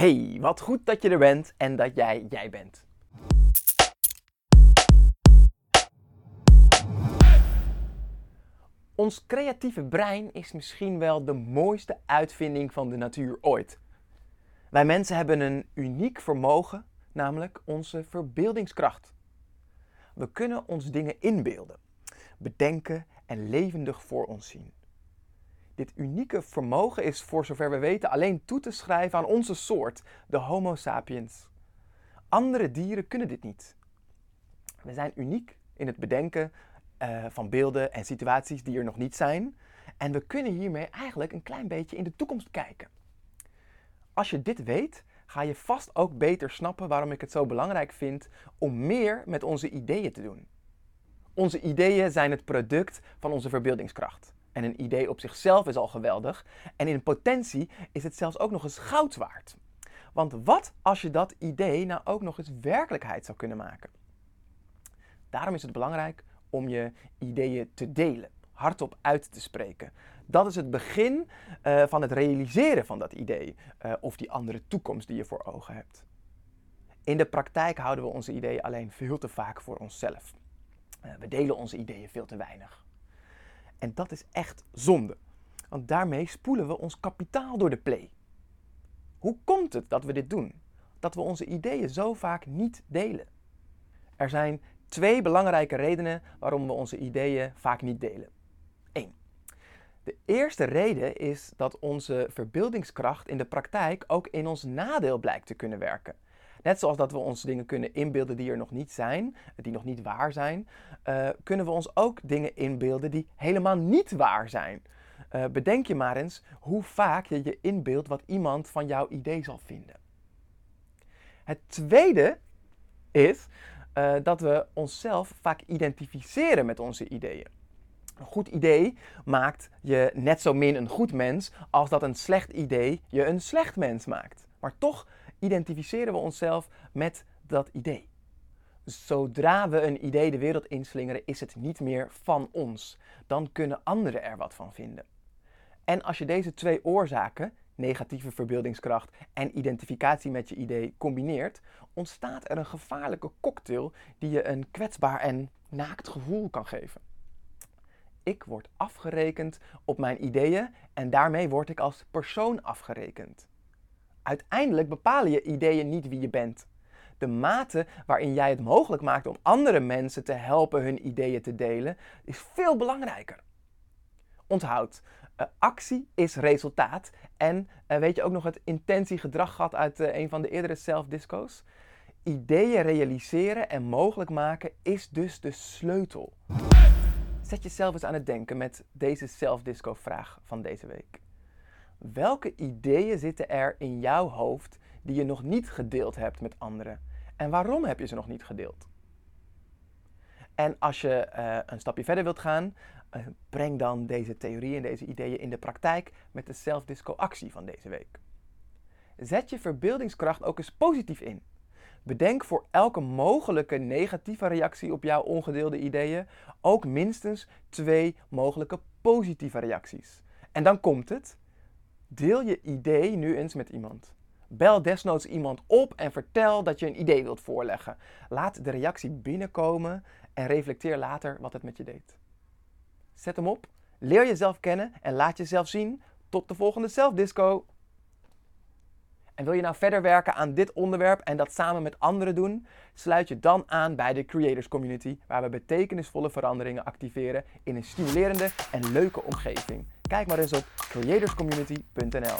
Hey, wat goed dat je er bent en dat jij jij bent. Ons creatieve brein is misschien wel de mooiste uitvinding van de natuur ooit. Wij mensen hebben een uniek vermogen, namelijk onze verbeeldingskracht. We kunnen ons dingen inbeelden, bedenken en levendig voor ons zien. Dit unieke vermogen is voor zover we weten alleen toe te schrijven aan onze soort, de Homo sapiens. Andere dieren kunnen dit niet. We zijn uniek in het bedenken uh, van beelden en situaties die er nog niet zijn. En we kunnen hiermee eigenlijk een klein beetje in de toekomst kijken. Als je dit weet, ga je vast ook beter snappen waarom ik het zo belangrijk vind om meer met onze ideeën te doen. Onze ideeën zijn het product van onze verbeeldingskracht. En een idee op zichzelf is al geweldig. En in potentie is het zelfs ook nog eens goud waard. Want wat als je dat idee nou ook nog eens werkelijkheid zou kunnen maken? Daarom is het belangrijk om je ideeën te delen, hardop uit te spreken. Dat is het begin uh, van het realiseren van dat idee uh, of die andere toekomst die je voor ogen hebt. In de praktijk houden we onze ideeën alleen veel te vaak voor onszelf. Uh, we delen onze ideeën veel te weinig. En dat is echt zonde, want daarmee spoelen we ons kapitaal door de play. Hoe komt het dat we dit doen? Dat we onze ideeën zo vaak niet delen? Er zijn twee belangrijke redenen waarom we onze ideeën vaak niet delen. 1. De eerste reden is dat onze verbeeldingskracht in de praktijk ook in ons nadeel blijkt te kunnen werken. Net zoals dat we ons dingen kunnen inbeelden die er nog niet zijn, die nog niet waar zijn, uh, kunnen we ons ook dingen inbeelden die helemaal niet waar zijn. Uh, bedenk je maar eens hoe vaak je je inbeeldt wat iemand van jouw idee zal vinden. Het tweede is uh, dat we onszelf vaak identificeren met onze ideeën. Een goed idee maakt je net zo min een goed mens als dat een slecht idee je een slecht mens maakt. Maar toch identificeren we onszelf met dat idee. Zodra we een idee de wereld inslingeren, is het niet meer van ons. Dan kunnen anderen er wat van vinden. En als je deze twee oorzaken, negatieve verbeeldingskracht en identificatie met je idee, combineert, ontstaat er een gevaarlijke cocktail die je een kwetsbaar en naakt gevoel kan geven. Ik word afgerekend op mijn ideeën en daarmee word ik als persoon afgerekend. Uiteindelijk bepalen je ideeën niet wie je bent. De mate waarin jij het mogelijk maakt om andere mensen te helpen hun ideeën te delen, is veel belangrijker. Onthoud, uh, actie is resultaat. En uh, weet je ook nog het intentiegedrag gehad uit uh, een van de eerdere self-disco's? Ideeën realiseren en mogelijk maken is dus de sleutel. Zet jezelf eens aan het denken met deze self-disco vraag van deze week. Welke ideeën zitten er in jouw hoofd die je nog niet gedeeld hebt met anderen? En waarom heb je ze nog niet gedeeld? En als je uh, een stapje verder wilt gaan, uh, breng dan deze theorieën en deze ideeën in de praktijk met de self-disco-actie van deze week. Zet je verbeeldingskracht ook eens positief in. Bedenk voor elke mogelijke negatieve reactie op jouw ongedeelde ideeën ook minstens twee mogelijke positieve reacties. En dan komt het. Deel je idee nu eens met iemand. Bel desnoods iemand op en vertel dat je een idee wilt voorleggen. Laat de reactie binnenkomen en reflecteer later wat het met je deed. Zet hem op, leer jezelf kennen en laat jezelf zien. Tot de volgende zelfdisco. En wil je nou verder werken aan dit onderwerp en dat samen met anderen doen? Sluit je dan aan bij de Creators Community, waar we betekenisvolle veranderingen activeren in een stimulerende en leuke omgeving. Kijk maar eens op creatorscommunity.nl.